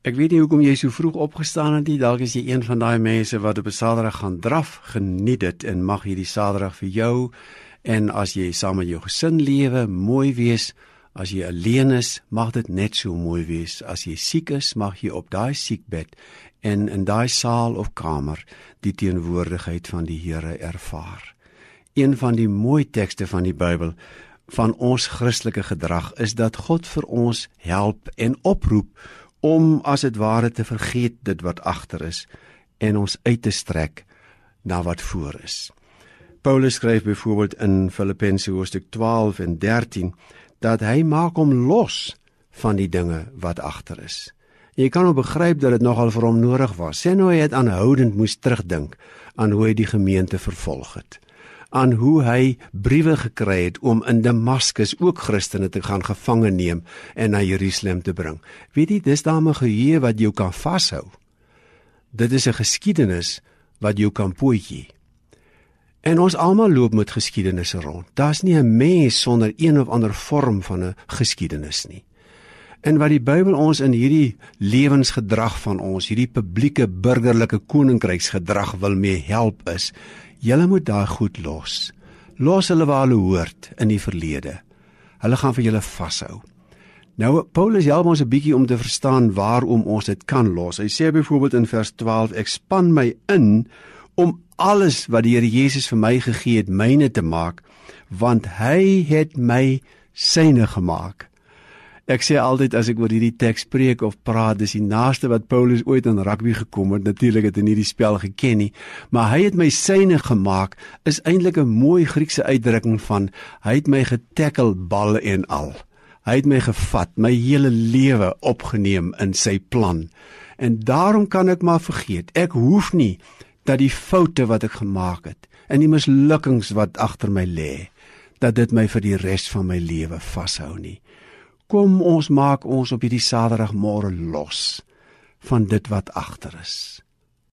Ek weet nie hoekom jy so vroeg opgestaan het nie. Dalk is jy een van daai mense wat op 'n Saterdag gaan draf. Geniet dit en mag hierdie Saterdag vir jou en as jy saam met jou gesin lewe, mooi wees. As jy alleen is, mag dit net so mooi wees. As jy siek is, mag jy op daai siekbed en in daai saal of kamer die teenwoordigheid van die Here ervaar. Een van die mooi tekste van die Bybel van ons Christelike gedrag is dat God vir ons help en oproep om as dit ware te vergeet dit wat agter is en ons uit te strek na wat voor is. Paulus skryf byvoorbeeld in Filippense hoofstuk 12 en 13 dat hy maak hom los van die dinge wat agter is. Jy kan ook begryp dat dit nogal vir hom nodig was. Sê nou hy het aanhoudend moes terugdink aan hoe hy die gemeente vervolg het aan hoe hy briewe gekry het om in Damaskus ook Christene te gaan gevange neem en na Jerusalem te bring. Weet jy, dis daarmee geheue wat jou kan vashou. Dit is 'n geskiedenis wat jou kan pootjie. En ons almal loop met geskiedenisse rond. Daar's nie 'n mens sonder een of ander vorm van 'n geskiedenis nie. En wat die Bybel ons in hierdie lewensgedrag van ons, hierdie publieke burgerlike koninkryksgedrag wil mee help is, Julle moet daai goed los. Los hulle waar hulle hoort in die verlede. Hulle gaan vir julle vashou. Nou Paulus help ons 'n bietjie om te verstaan waarom ons dit kan los. Hy sê byvoorbeeld in vers 12: Ek span my in om alles wat die Here Jesus vir my gegee het myne te maak, want hy het my syne gemaak. Ek sê altyd as ek oor hierdie teks spreek of praat, dis die naaste wat Paulus ooit aan rugby gekom het. Natuurlik het hy nie die spel geken nie, maar hy het my syne gemaak is eintlik 'n mooi Griekse uitdrukking van hy het my getackle bal en al. Hy het my gevat, my hele lewe opgeneem in sy plan. En daarom kan ek maar vergeet. Ek hoef nie dat die foute wat ek gemaak het en die mislukkings wat agter my lê, dat dit my vir die res van my lewe vashou nie. Kom ons maak ons op hierdie Saterdagmôre los van dit wat agter is.